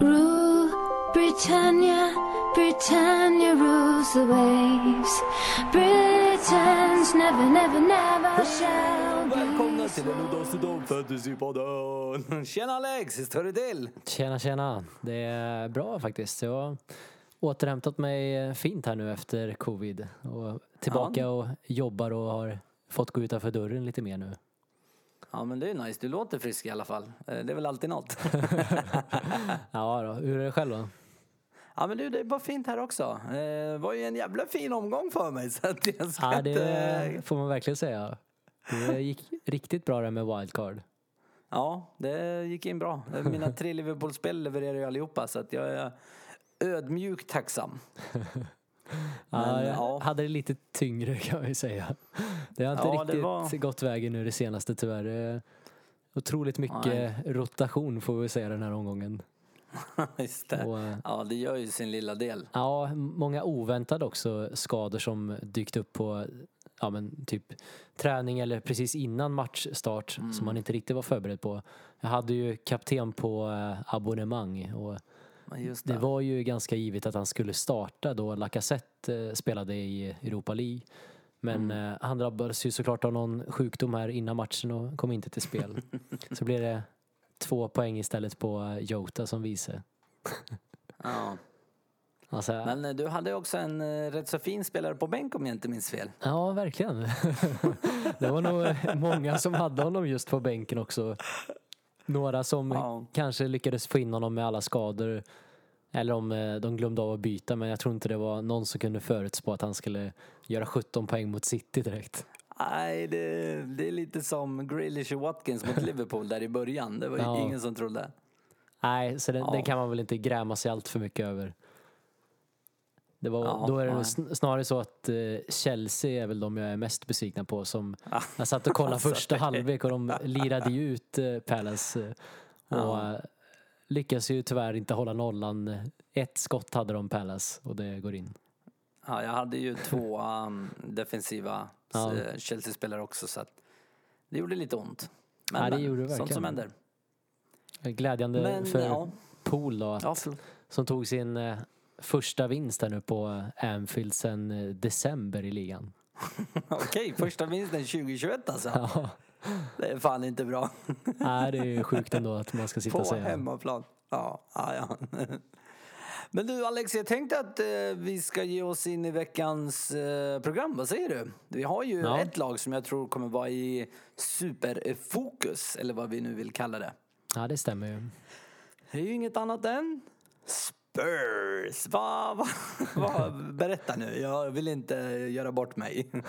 Rule Britannia, Britannia rules the waves. Britons never, never, never shall be. Välkomna till en Udda Fantasypodden! Tjena Alex, hur står det till? Tjena, tjena. Det är bra faktiskt. Jag har återhämtat mig fint här nu efter covid. Och tillbaka och jobbar och har fått gå utanför dörren lite mer nu. Ja men det är nice, du låter frisk i alla fall. Eh, Det är väl alltid något. Ja då, hur är det själv då? Ja men du, det är bara fint här också. Eh, Det var ju en jävla fin omgång för mig så att jag ska Ja, det får man verkligen säga. Det gick riktigt bra där med wildcard. Ja, det gick in bra. Mina tre Liverpool-spel levererar ju allihopa så att jag är ödmjukt tacksam. Ja, Men, jag ja. hade det lite tyngre kan man ju säga. Det har inte Ja, riktigt var- gått vägen nu det senaste tyvärr. Otroligt mycket rotation får vi säga den här omgången. Just det. Och, eh, Ja, det gör ju sin lilla del. Ja, många oväntade också skador som dykt upp på ja, men typ träning eller precis innan matchstart som man inte riktigt var förberedd på. Jag hade ju kapten på eh, abonnemang och Just det det. var ju ganska givet att han skulle starta då Lacazette eh, spelade i Europa League. Men eh, han drabbades ju såklart av någon sjukdom här innan matchen och kom inte till spel. Så blev det två poäng istället på eh, Jota som vice. Ja. Alltså, Men du hade också en rätt så fin spelare på bänk om jag inte minns fel. Ja, verkligen. det var nog många som hade honom just på bänken också. Några som Ja. kanske lyckades få in honom med alla skador. Eller om eh, de glömde av att byta, men jag tror inte det var någon som kunde förutspå att han skulle göra 17 poäng mot City direkt. Nej, det, det är lite som Grealish och Watkins mot Liverpool där i början. Det var Ja. ingen som trodde. Nej, så den, Ja. den kan man väl inte gräma sig allt för mycket över. Det var, Ja, då är det nog snarare så att eh, Chelsea är väl de jag är mest besvikna på. Som jag satt och kollade Alltså, första det- halvlek och de lirade ju ut eh, Palace. eh, Och Ja. lyckas ju tyvärr inte hålla nollan. Ett skott hade de Palace och det går in. Ja, jag hade ju två um, defensiva Ja. Chelsea-spelare också så att det gjorde lite ont. Men, Ja, det gjorde det sånt som händer. Glädjande Men, för ja. Pool då, att, Ja, som tog sin första vinst här nu på Anfield sedan eh, december i ligan. Okej, första vinsten 2021 alltså. Ja. Det är fan inte bra. Nej, det är ju sjukt ändå att man ska sitta På och säga. hemmaplan. Ja, ja, ja. Men du Alex, jag tänkte att eh, vi ska ge oss in i veckans eh, program. Vad säger du? Vi har ju Ja. ett lag som jag tror kommer vara i superfokus, eller vad vi nu vill kalla det. Ja, det stämmer ju. Det är ju inget annat än Spurs. Va, va, va, berätta nu, jag vill inte göra bort mig.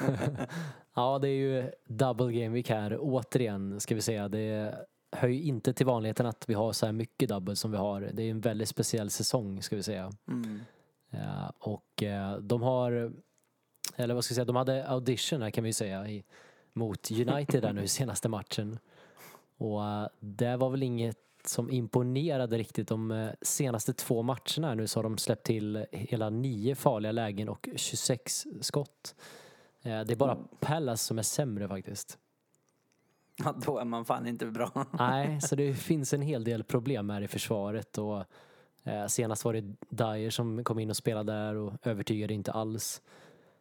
Ja, det är ju double game week här återigen ska vi säga. Det hör ju inte till vanligheten att vi har så här mycket double som vi har. Det är en väldigt speciell säsong ska vi säga. Mm. Ja, och eh, de har, eller vad ska jag säga, de hade audition här kan vi säga i, mot United där nu senaste matchen. Och eh, det var väl inget som imponerade riktigt. De eh, senaste två matcherna nu så har de släppt till hela nio farliga lägen och 26 skott. Eh, Det är bara Pallas som är sämre faktiskt. Ja, då är man fan inte bra. Nej, så det finns en hel del problem här i försvaret och eh, senast var det Dyer som kom in och spelade där och övertygade inte alls.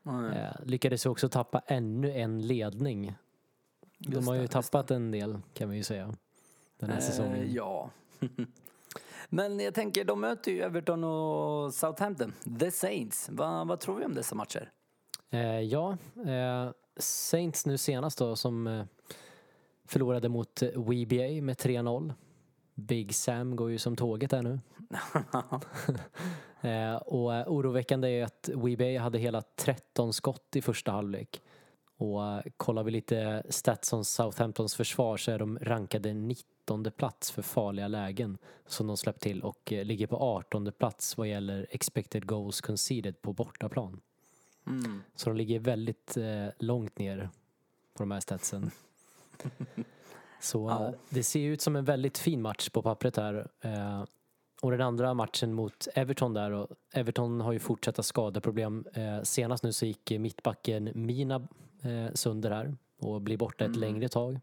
Eh, lyckades också tappa ännu en ledning. De har ju tappat en del kan vi ju säga. Den här Eh, säsongen. ja. Men jag tänker, de möter ju Everton och Southampton. The Saints. Va, vad tror vi om dessa matcher? Eh, ja, eh, Saints nu senast då som eh, förlorade mot eh, WBA med 3-0. Big Sam går ju som tåget där nu. eh, och eh, oroväckande är att WBA hade hela 13 skott i första halvlek. Och kollar vi lite stats om Southamptons försvar så är de rankade 19 plats för farliga lägen som de släppt till och eh, ligger på 18 plats vad gäller expected goals conceded på bortaplan. Mm. Så de ligger väldigt eh, långt ner på de här statsen. Så Ja. eh, det ser ut som en väldigt fin match på pappret här. Eh, och den andra matchen mot Everton där och Everton har ju fortsatta skadeproblem. Eh, senast nu så gick mittbacken Mina eh, sönder här och blir borta ett längre tag.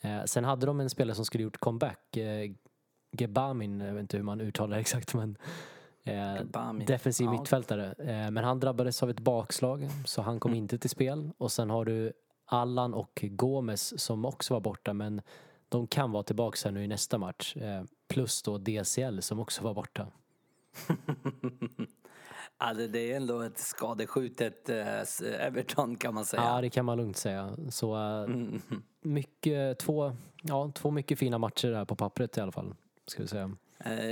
Eh, sen hade de en spelare som skulle gjort comeback, eh, Gebamin, jag vet inte hur man uttalar det exakt men eh, defensiv Ja. mittfältare. Eh, men han drabbades av ett bakslag så han kom Mm. inte till spel. Och sen har du Allan och Gomes som också var borta men de kan vara tillbaka här nu i nästa match. Eh, plus då DCL som också var borta. Alltså, det är ändå ett skadeskjutet eh, Everton kan man säga. Ja, det kan man lugnt säga. Så eh, Mm. mycket, två, ja, två mycket fina matcher där på pappret i alla fall. Ska vi säga. Eh,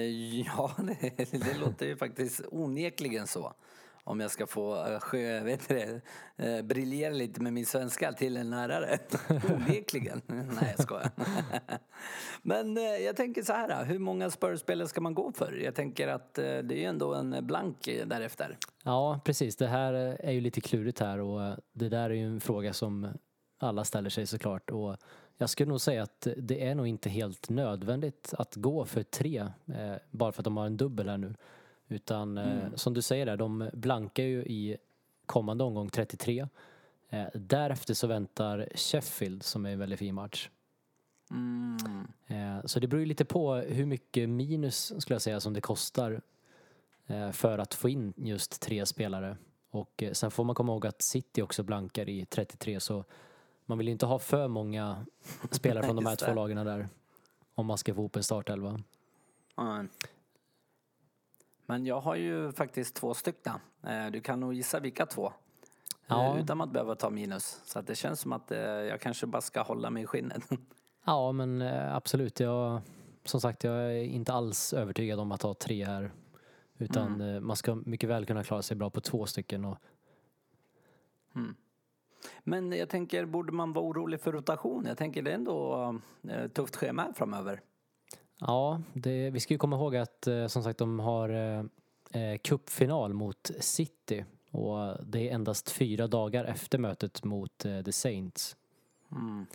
ja, det, det låter ju faktiskt onekligen så. Om jag ska få eh, sjö, vet du det, eh, briljera lite med min svenska till en lärare. onekligen. Nej, jag skojar. Men eh, jag tänker så här, hur många Spurs-spelare ska man gå för? Jag tänker att det är ju ändå en blank därefter. Ja, precis. Det här är ju lite klurigt här och det där är ju en fråga som alla ställer sig såklart. Och jag skulle nog säga att det är nog inte helt nödvändigt att gå för tre eh, bara för att de har en dubbel här nu. Utan eh, som du säger där, de blankar ju i kommande omgång 33. Eh, därefter så väntar Sheffield som är en väldigt fin match. Mm. Eh, Så det beror ju lite på hur mycket minus skulle jag säga som det kostar för att få in just tre spelare. Och sen får man komma ihåg att City också blankar i 33 så man vill ju inte ha för många spelare från de här två lagen där om man ska få ihop en startelva. Men jag har ju faktiskt två stycken. Eh, Du kan nog gissa vilka två. Ja. Eh, Utan att behöva ta minus. Så att det känns som att eh, jag kanske bara ska hålla mig i skinnet. Ja men absolut, jag, som sagt jag är inte alls övertygad om att ha tre här. Utan eh, man ska mycket väl kunna klara sig bra på två stycken. Och, Men jag tänker, borde man vara orolig för rotation? Jag tänker det är ändå tufft schema framöver. Ja, det, vi ska ju komma ihåg att eh, som sagt de har eh, eh, cupfinal mot City och det är endast fyra dagar efter mötet mot eh, The Saints. Mm.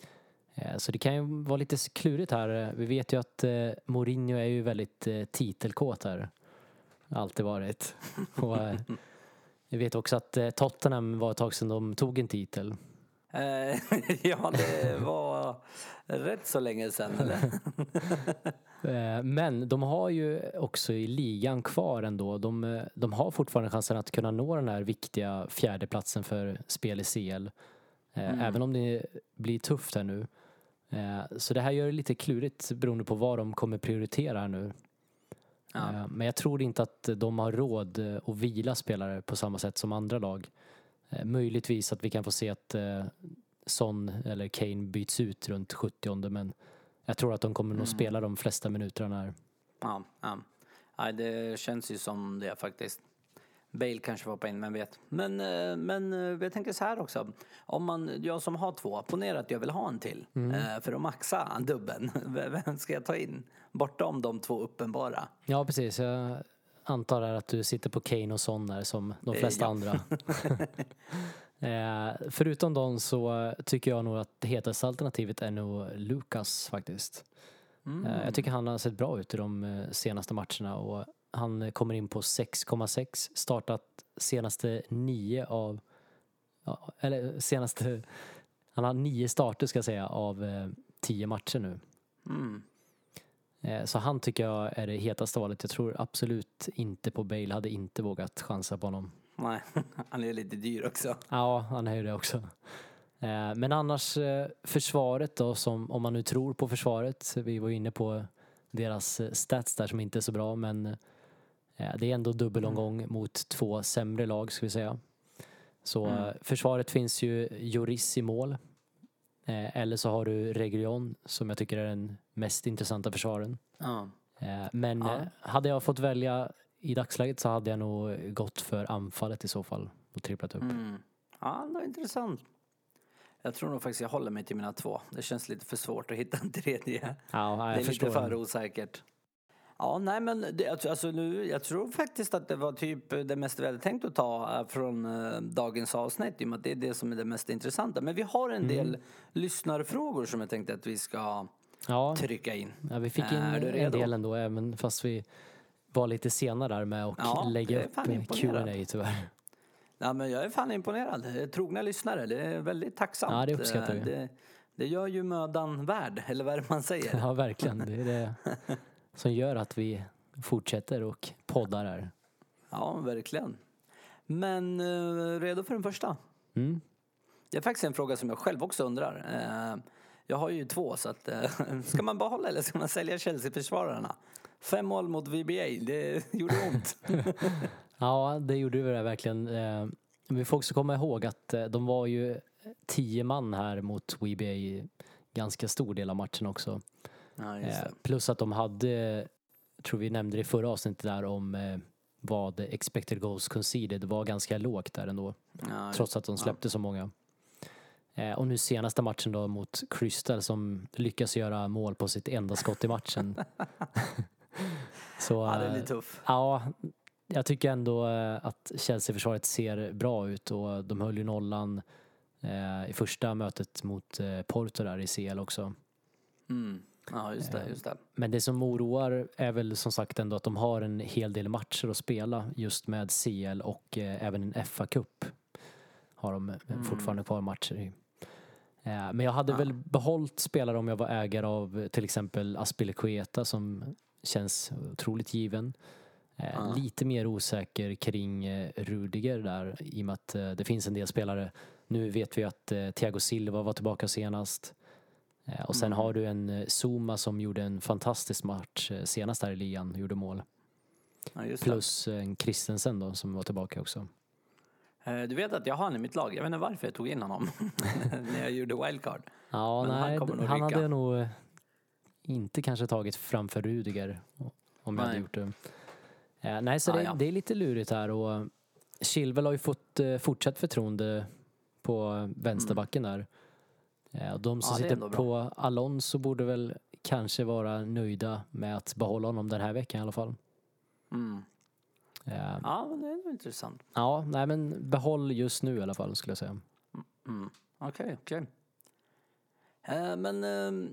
Eh, så det kan ju vara lite klurigt här. Vi vet ju att eh, Mourinho är ju väldigt eh, titelkåt här. Alltid varit. och, vi vet också att Tottenham var ett tag sedan de tog en titel. Ja, det var rätt så länge sedan. Eller? Eh, Men de har ju också i ligan kvar ändå. De, eh, de har fortfarande chansen att kunna nå den här viktiga fjärdeplatsen för spel i CL. Eh, Även om det blir tufft här nu. Så det här gör det lite klurigt beroende på vad de kommer prioritera här nu. Ja. Men jag tror inte att de har råd att vila spelare på samma sätt som andra lag. Möjligtvis att vi kan få se att Son eller Kane byts ut runt 70 men jag tror att de kommer nog spela de flesta minuterna här. Ja, ja. Nej, det känns ju som det faktiskt. Bale kanske var på in, men vet. Men, eh, men eh, jag tänker så här också. Om man, jag som har två, ponera att jag vill ha en till. eh, För att maxa dubben. Vem ska jag ta in? Bortom de två uppenbara. Ja, precis. Jag antar att du sitter på Kane och Son där som de flesta ja. andra. eh, förutom dem så tycker jag nog att det hetaste alternativet är nog Lucas faktiskt. Mm. Eh, jag tycker han har sett bra ut i de eh, senaste matcherna och han eh, kommer in på 6,6. Startat senaste nio av, ja, eller senaste, han har nio starter ska jag säga av eh, tio matcher nu. Mm. Eh, Så han tycker jag är det hetaste valet. Jag tror absolut inte på Bale. Hade inte vågat chansa på honom. Nej, han är lite dyr också. Ja, han är ju det också. Eh, Men annars eh, försvaret då, som, om man nu tror på försvaret. Vi var inne på deras eh, stats där som inte är så bra men det är ändå dubbelomgång mot två sämre lag ska vi säga. Så Mm. försvaret finns ju Joris i mål. Eller så har du Region som jag tycker är den mest intressanta försvaren. Eh, Men hade jag fått välja i dagsläget så hade jag nog gått för anfallet i så fall och tripplat upp. Mm. Ja, det var intressant. Jag tror nog faktiskt jag håller mig till mina två. Det känns lite för svårt att hitta en tredje. Ja, Det jag är lite för osäkert. Ja, nej men det, alltså nu, jag tror faktiskt att det var typ det mest vi hade tänkt att ta eh, från eh, dagens avsnitt i och med att det är det som är det mest intressanta. Men vi har en del Mm. lyssnarfrågor som jag tänkte att vi ska Ja, trycka in. ja, vi fick in en del ändå även fast vi var lite sena där med att Ja, lägga upp eh. Q&A tyvärr. Ja, men jag är fan imponerad. Trogna lyssnare, det är väldigt tacksamt. Ja, det uppskattar vi. Eh, Det, det gör ju mödan värd, eller vad är det man säger? Ja, verkligen. Det är det, som gör att vi fortsätter och poddar här. Ja, verkligen. Men eh, redo för den första? Mm. Det är faktiskt en fråga som jag själv också undrar. Eh, jag har ju två, så att, eh, ska man behålla eller ska man sälja Chelsea-försvararna? Fem mål mot VBA, det gjorde ont. Ja, det gjorde det verkligen. Eh, Men vi får också komma ihåg att eh, de var ju tio man här mot WBA i ganska stor del av matchen också. ja, Eh. Plus att de hade, tror vi nämnde det i förra avsnittet där om eh, vad expected goals conceded var ganska lågt där ändå. Ja, Trots att de släppte så många. Eh, Och nu senaste matchen då mot Crystal som lyckas göra mål på sitt enda skott i matchen. så, ja, det eh, blir tuff. Ja, jag tycker ändå eh, att Chelsea-försvaret ser bra ut och de höll ju nollan eh, i första mötet mot eh, Porto där i CL också. Mm. Ja, just det. Just det. Men det som oroar är väl som sagt ändå att de har en hel del matcher att spela just med CL och eh, även en FA-cup har de eh, fortfarande kvar matcher i. Eh, men jag hade väl behållit spelare om jag var ägare av eh, till exempel Aspilicueta som känns otroligt given. Eh, Lite mer osäker kring eh, Rudiger där i och med att eh, det finns en del spelare. Nu vet vi att Thiago Silva var tillbaka senast. Och sen har du en Zuma som gjorde en fantastisk match senast här i ligan, gjorde mål. Ja. Plus en Christensen då som var tillbaka också. Du vet att jag har honom i mitt lag. Jag vet inte varför jag tog in honom när jag gjorde wildcard. Ja, Men han nej, han rycka. hade nog inte kanske tagit framför Rudiger om jag hade Nej. gjort det. Eh, nej, så Ah, det, ja. det är lite lurigt här och Chilwell har ju fått eh, fortsatt förtroende på vänsterbacken där. Eh, de som är sitter på Alonso borde väl kanske vara nöjda med att behålla honom den här veckan i alla fall. Mm. Eh, Ja, men det är nog intressant. Ja, nej men behåll just nu i alla fall skulle jag säga. Mm. Okej, okej. Eh, Men eh,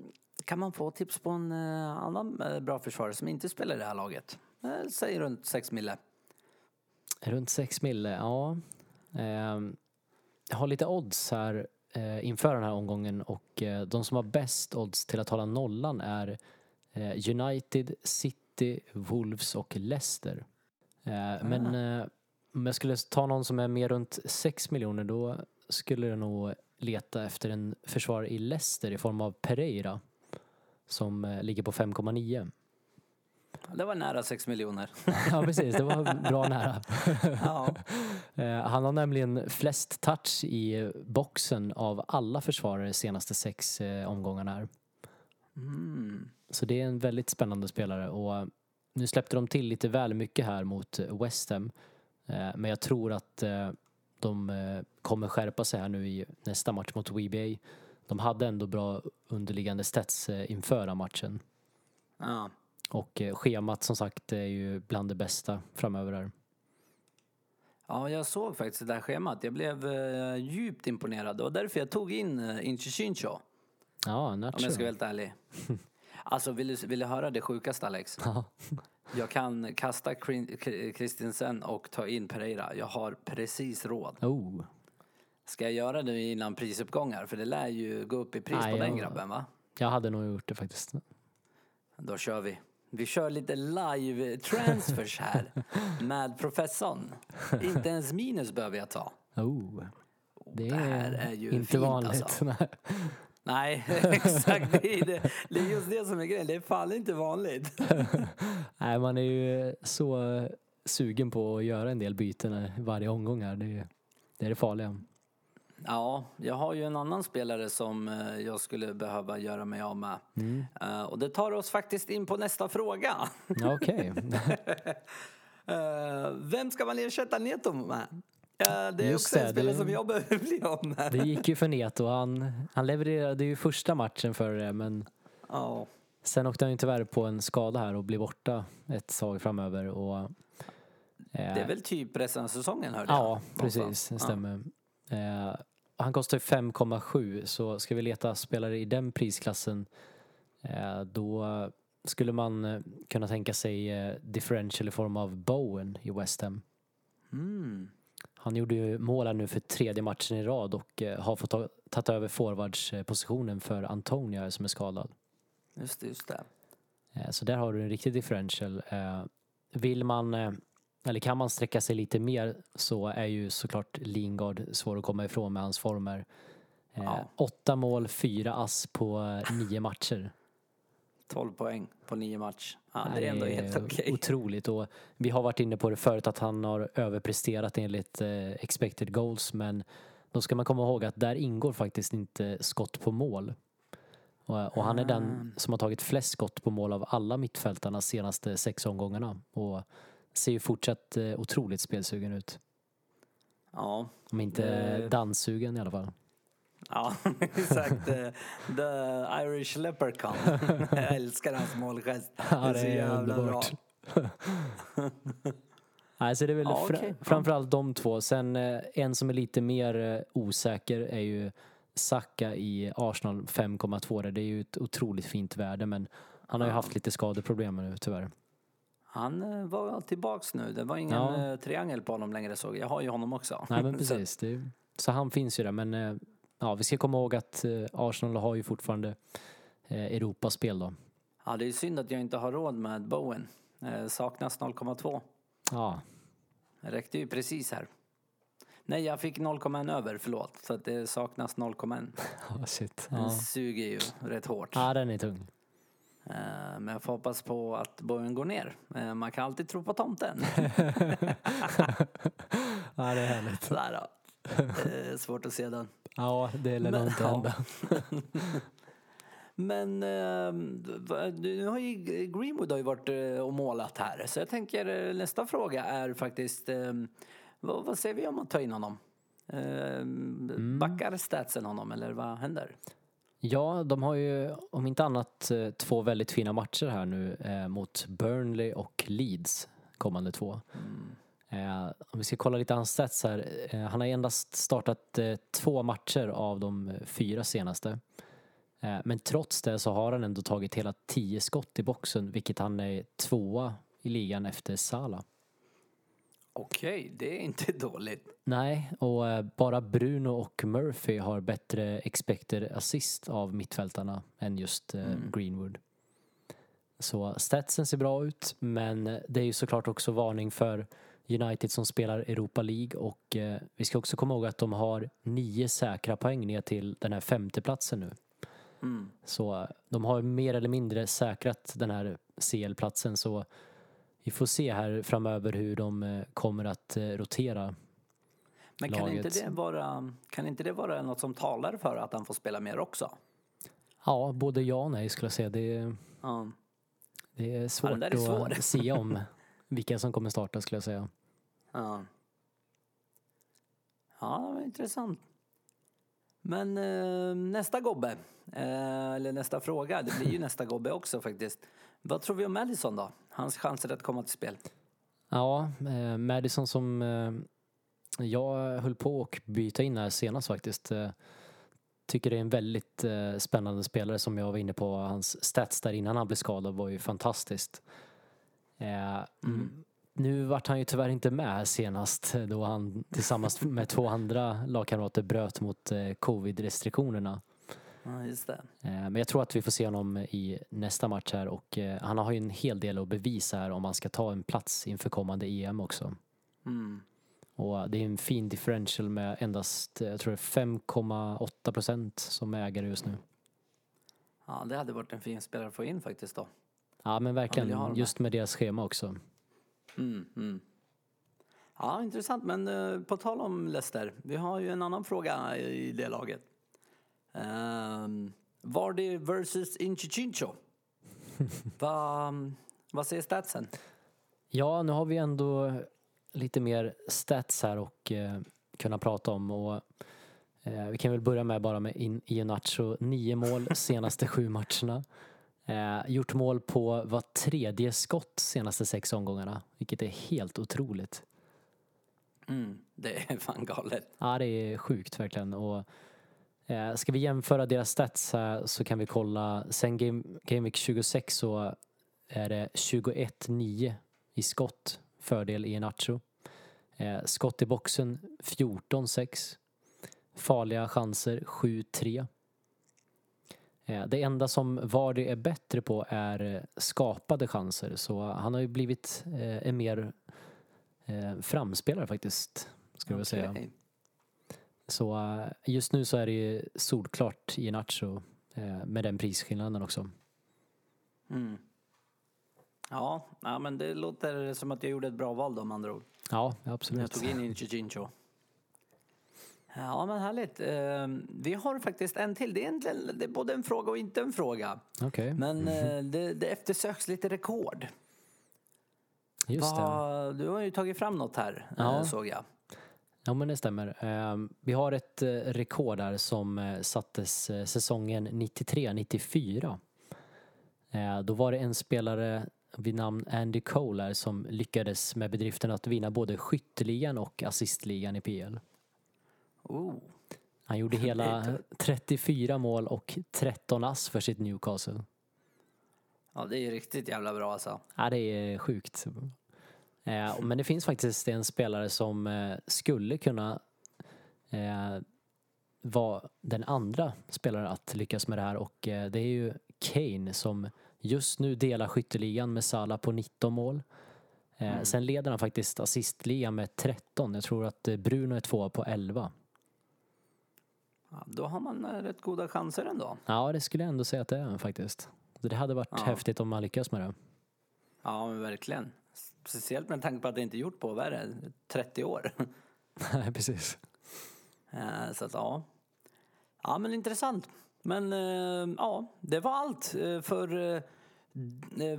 kan man få tips på en eh, annan eh, bra försvarare som inte spelar i det här laget? Eh, Säg runt 6 mille. Runt 6 mille, ja. Ehm, jag har lite odds här inför den här omgången och de som har bäst odds till att hålla nollan är United, City, Wolves och Leicester. Men eh, om jag skulle ta någon som är mer runt 6 miljoner då skulle jag nog leta efter en försvarare i Leicester i form av Pereira som eh, ligger på 5,9. Det var nära 6 miljoner. Ja precis, det var bra nära. ja. Eh, Han har nämligen flest touch i boxen av alla försvarare senaste sex eh, omgångarna här. Mm. Så det är en väldigt spännande spelare och nu släppte de till lite väl mycket här mot West Ham. Men jag tror att de kommer skärpa sig här nu i nästa match mot WBA. De hade ändå bra underliggande stats eh, inför matchen. ja. Och eh, schemat som sagt är ju bland det bästa framöver här. Ja, jag såg faktiskt det där schemat. Jag blev eh, djupt imponerad. Det var därför jag tog in uh, Inchincho. Ja, Om jag Nacho. ska vara helt ärlig. Alltså, vill du, vill du höra det sjukaste Alex? Ja. Jag kan kasta Krin- K- Christensen och ta in Pereira. Jag har precis råd. Oh. Ska jag göra det innan prisuppgångar? För det lär ju gå upp i pris Nej, på den grabben va? Jag hade nog gjort det faktiskt. Då kör vi. Vi kör lite live transfers här med professorn. Inte ens minus behöver jag ta. Oh. Det Det här är, är ju inte fint, vanligt. alltså. Nej. Nej, exakt. Det är, det, det är just det som är grejen. Det är fan inte vanligt. Nej, man är ju så sugen på att göra en del byten varje omgång här. Det är det, är det farliga. Ja, jag har ju en annan spelare som eh, jag skulle behöva göra mig av med. Eh, Och det tar oss faktiskt in på nästa fråga. Ja, Okej. Eh, Vem ska man ersätta Neto med? Eh, Det är Just också en det, spelare det- som jag behöver bli av med. Det gick ju för Neto. Han, han levererade ju första matchen för det men Ja. sen åkte han ju tyvärr på en skada här och blev borta ett tag framöver. Och, Det är väl typ resten av säsongen hörde jag. Ja, precis. Det stämmer. Eh, han kostar ju 5,7 så ska vi leta spelare i den prisklassen eh, då skulle man eh, kunna tänka sig eh, differential i form av Bowen i West Ham. Mm. Han gjorde ju mål här nu för tredje matchen i rad och har fått ta, tagit över forwardspositionen för Antonia som är skadad. Just det, just det. Så där har du en riktig differential. Vill man, eller kan man sträcka sig lite mer så är ju såklart Lingard svår att komma ifrån med hans former. Eh, Ja. Åtta mål, fyra ass på eh, nio matcher. 12 poäng på nio match. Ja, det är ändå helt okej. Otroligt och vi har varit inne på det förut att han har överpresterat enligt eh, expected goals men då ska man komma ihåg att där ingår faktiskt inte skott på mål. Och, och han är Ah. den som har tagit flest skott på mål av alla mittfältarna senaste sex omgångarna och ser ju fortsatt eh, otroligt spelsugen ut. Ja, Om inte Det- danssugen i alla fall. ja exakt. eh, The Irish Leprechaun. Jag älskar hans målgest. Ja, det är så jävla bra. underbart. Nej, så det är väl Ja, fra-. Ja. framförallt de två. Sen eh, en som är lite mer osäker är ju Saka i Arsenal 5,2 där. Det är ju ett otroligt fint värde men han har ju haft lite skadeproblem nu tyvärr. Han eh, var tillbaks nu. Det var ingen Ja. eh, triangel på honom längre såg jag. Har ju honom också. Nej men Så- precis. Det, är- så han finns ju där men eh, ja, vi ska komma ihåg att Arsenal har ju fortfarande Europaspel då. Ja, det är synd att jag inte har råd med Bowen. Saknas 0,2. Ja, Det räckte ju precis här. Nej, jag fick 0,1 över, förlåt. Så att det saknas 0,1. oh, shit. Den Ja. suger ju rätt hårt. ja, den är tung. Eh, Men jag får hoppas på att Bowen går ner. Eh, Man kan alltid tro på tomten. Ja, det är härligt. Sådär då. Eh, Svårt att se den. Ja, det lär nog inte hända. Men eh, va- nu har ju Greenwood har ju varit eh, och målat här. Så jag tänker nästa fråga är faktiskt eh, vad, vad säger vi om att ta in honom? Eh, Backar statsen honom eller vad händer? Ja, de har ju om inte annat eh, två väldigt fina matcher här nu eh, mot Burnley och Leeds kommande två. Eh, om vi ska kolla lite hans stats här. Eh, han har endast startat eh, två matcher av de eh, fyra senaste. Men trots det så har han ändå tagit hela tio skott i boxen vilket han är tvåa i ligan efter Salah. Okej, det är inte dåligt. Nej, och eh, bara Bruno och Murphy har bättre expected assist av mittfältarna än just eh, Greenwood. Så statsen ser bra ut, men eh, det är ju såklart också varning för United som spelar Europa League och vi ska också komma ihåg att de har nio säkra poäng ner till den här femteplatsen nu. Mm. Så de har mer eller mindre säkrat den här CL-platsen så vi får se här framöver hur de eh, kommer att eh, rotera Men kan inte, Laget. det vara, kan inte det vara något som talar för att han får spela mer också? Ja, både ja och nej skulle jag säga. Det Ja. det är svårt där är svår. att se om vilka som kommer starta skulle jag säga. Ja, ja intressant. Men eh, nästa gobbe, eh, eller nästa fråga, det blir ju nästa gobbe också faktiskt. Vad tror vi om Madison då? Hans chanser att komma till spel? Ja, eh, Madison som eh, jag höll på att byta in här senast faktiskt. Eh, tycker det är en väldigt eh, spännande spelare som jag var inne på. Hans stats där innan han blev skadad var ju fantastiskt. Eh, mm. Nu vart han ju tyvärr inte med här senast eh, då han tillsammans med två andra lagkamrater bröt mot eh, covid-restriktionerna. Ja, just det. Eh, Men jag tror att vi får se honom i nästa match här och eh, han har ju en hel del att bevisa här om han ska ta en plats inför kommande EM också. Mm. Och det är en fin differential med endast, eh, jag tror det är 5,8 procent som ägare just nu. Ja, det hade varit en fin spelare att få in faktiskt då. Ja men verkligen, just med deras schema också. Mm, mm. Ja, intressant. Men eh, på tal om Leicester, vi har ju en annan fråga i det laget. Um, Vardy versus Inchincho. vad, vad säger statsen? Ja, nu har vi ändå lite mer stats här och eh, kunna prata om och eh, vi kan väl börja med bara med in, Iheanacho. Nio mål senaste sju matcherna. Eh, gjort mål på var tredje skott senaste sex omgångarna, vilket är helt otroligt. Mm, det är fan galet. Ja, det är sjukt verkligen. Och, eh, ska vi jämföra deras stats här så kan vi kolla, sen Game, Game Week 26 så är det 21-9 i skott, fördel i Nacho. Eh, skott i boxen 14-6. Farliga chanser 7-3. Eh, Det enda som Vardy är bättre på är skapade chanser så han har ju blivit eh, en mer framspelare faktiskt, skulle jag vilja säga. Så eh, just nu så är det ju solklart Iheanacho eh, med den prisskillnaden också. Mm. Ja, ja, men det låter som att jag gjorde ett bra val då med andra ord. Ja, Jag absolut. tog in Inchincho. Ja, men härligt. Eh, vi har faktiskt en till. Det är, egentligen, det är både en fråga och inte en fråga. Okej, Men eh, det, det eftersöks lite rekord. just det. Vad- Du har ju tagit fram något här, Ja. såg jag. Ja men det stämmer. Eh, Vi har ett eh, rekord här som eh, sattes eh, säsongen 93-94. Eh, Då var det en spelare vid namn Andy Cole här som lyckades med bedriften att vinna både skytteligan och assistligan i PL. Oh. Han gjorde hela 34 mål och 13 ass för sitt Newcastle. Ja, det är ju riktigt jävla bra alltså. Ja, det är sjukt. Eh, men det finns faktiskt en spelare som eh, skulle kunna eh, vara den andra spelaren att lyckas med det här och eh, det är ju Kane som just nu delar skytteligan med Salah på 19 mål. Eh, Sen leder han faktiskt assistligan med 13. Jag tror att eh, Bruno är tvåa på 11. Ja, då har man rätt goda chanser ändå. Ja, det skulle jag ändå säga att det är faktiskt. Det hade varit Ja. häftigt om man lyckas med det. Ja, men verkligen. Speciellt med tanke på att det inte gjort på, vad är det, 30 år. Nej, precis. Eh, Så att ja. Ja men intressant. Men eh, ja, det var allt eh, för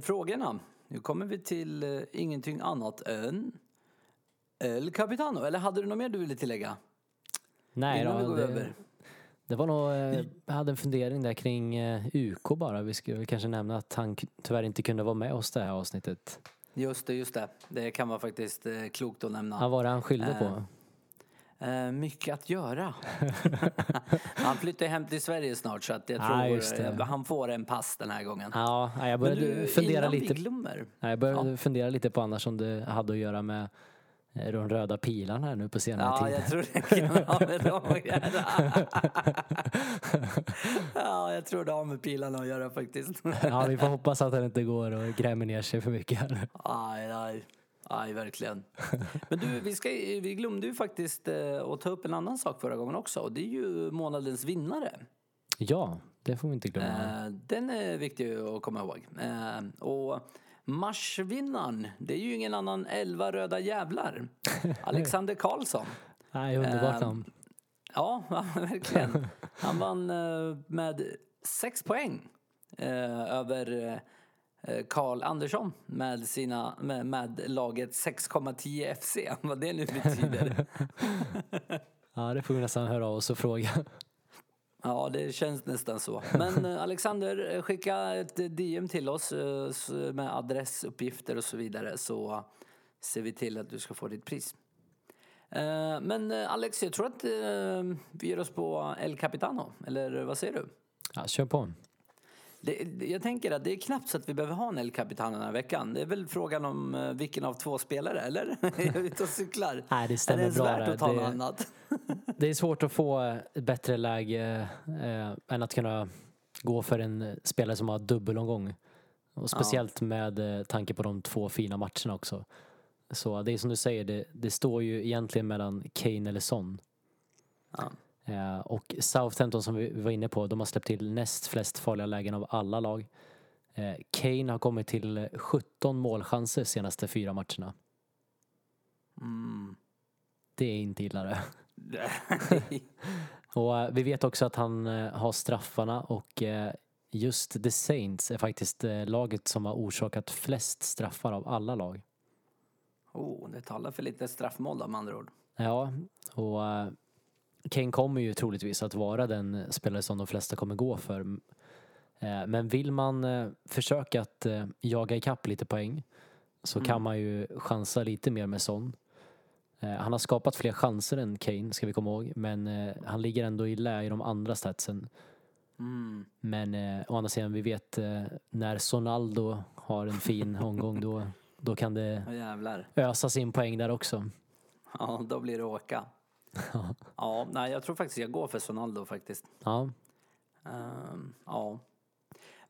frågorna. Nu kommer vi till ingenting annat än El Capitano. Eller hade du något mer du ville tillägga? Nej Innan då, det, över. det var nog, jag hade en fundering där kring UK bara. Vi skulle kanske nämna att han tyvärr inte kunde vara med oss det här avsnittet. Just det, just det. Det kan vara faktiskt eh, klokt att nämna. Vad var det han skyllde på? Eh, Eh, mycket att göra. han flyttar hem till Sverige snart så att jag tror Ah, det. eh, han får en pass den här gången. Ja, jag började du, fundera lite. Jag började fundera lite på annars om det hade att göra med de röda pilarna här nu på senare Ja, tid. jag tror det kan ha med dem att göra. ja, jag tror det har med pilarna att göra faktiskt. Ja, vi får hoppas att han inte går och grämer ner sig för mycket här. Aj, aj. Aj, verkligen. Men du, vi, ska, vi glömde ju faktiskt eh, att ta upp en annan sak förra gången också. Och det är ju månadens vinnare. Ja, det får vi inte glömma. Eh, den är viktig att komma ihåg. Eh, och marsvinnaren, det är ju ingen annan 11 röda jävlar. Alexander Karlsson. Nej, underbart eh, namn. Ja, ja, verkligen. Han vann eh, med sex poäng eh, över eh, Karl Andersson med, sina, med, med laget 6,10 FC. Vad det nu betyder. Ja, det får vi nästan höra av oss och fråga. Ja, det känns nästan så. Men eh, Alexander, eh, skicka ett eh, DM till oss med adressuppgifter och så vidare så ser vi till att du ska få ditt pris. Men Alex, jag tror att vi ger oss på El Capitano, eller vad säger du? Ja, kör på. Det, det- jag tänker att det är knappt så att vi behöver ha en El Capitano den här veckan. Det är väl frågan om vilken av två spelare, eller? är ute och cyklar. Nej, det är stämmer det ens bra värt där. att ta något Det- annat? Det är svårt att få ett bättre läge eh, än att kunna gå för en spelare som har dubbelomgång. Och speciellt med eh, tanke på de två fina matcherna också. Så det är som du säger, det, det står ju egentligen mellan Kane eller Son. Ja. Eh, och Southampton som vi var inne på, de har släppt till näst flest farliga lägen av alla lag. Eh, Kane har kommit till 17 målchanser senaste fyra matcherna. Mm. Det är inte illa det. Och eh, vi vet också att han eh, har straffarna och eh, just The Saints är faktiskt laget som har orsakat flest straffar av alla lag. oh, det talar för lite straffmål då, med andra ord. Ja, och Kane kommer ju troligtvis att vara den spelare som de flesta kommer gå för. Men vill man försöka att jaga ikapp lite poäng så kan man ju chansa lite mer med Son. Eh, Han har skapat fler chanser än Kane, ska vi komma ihåg, men eh, han ligger ändå i lä i de andra statsen. Mm. Men eh, å andra sidan, vi vet eh, när Sonaldo har en fin omgång då, då kan det jävlar. ösas in poäng där också. Ja, då blir det åka. Ja, nej, jag tror faktiskt jag går för Sonaldo faktiskt. Ja, Ehm, ja.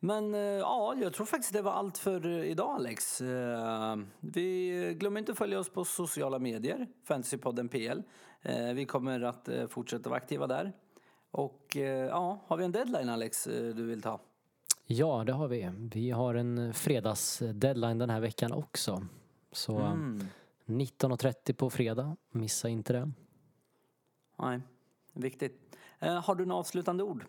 Men eh, ja, jag tror faktiskt det var allt för idag Alex. Eh, vi glömmer inte att följa oss på sociala medier, Fantasypodden PL. Eh, vi kommer att fortsätta vara aktiva där. Och ja, har vi en deadline Alex du vill ta? Ja, det har vi. Vi har en fredagsdeadline den här veckan också. Så Mm. 19.30 på fredag, missa inte det. Nej, viktigt. Har du några avslutande ord?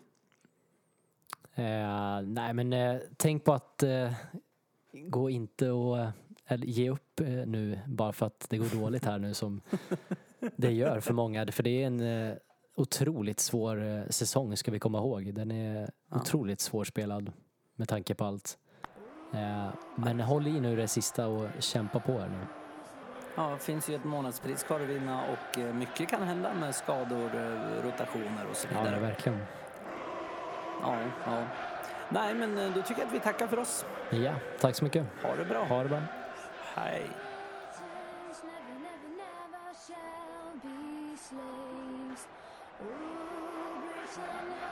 Eh, nej men eh, tänk på att eh, gå inte och eh, eller ge upp eh, nu bara för att det går dåligt här nu som det gör för många. För det är en eh, otroligt svår säsong ska vi komma ihåg. Den är Ja. otroligt svårspelad med tanke på allt. Men håll i nu det sista och kämpa på här nu. Ja, det finns ju ett månadspris kvar att vinna och mycket kan hända med skador, rotationer och så Ja, vidare. verkligen. Ja, ja. Nej, men eh, då tycker jag att vi tackar för oss. Ja, tack så mycket. Ha det bra. Ha det bra. Hej. Britannia,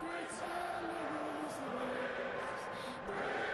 Britannia rules the waves.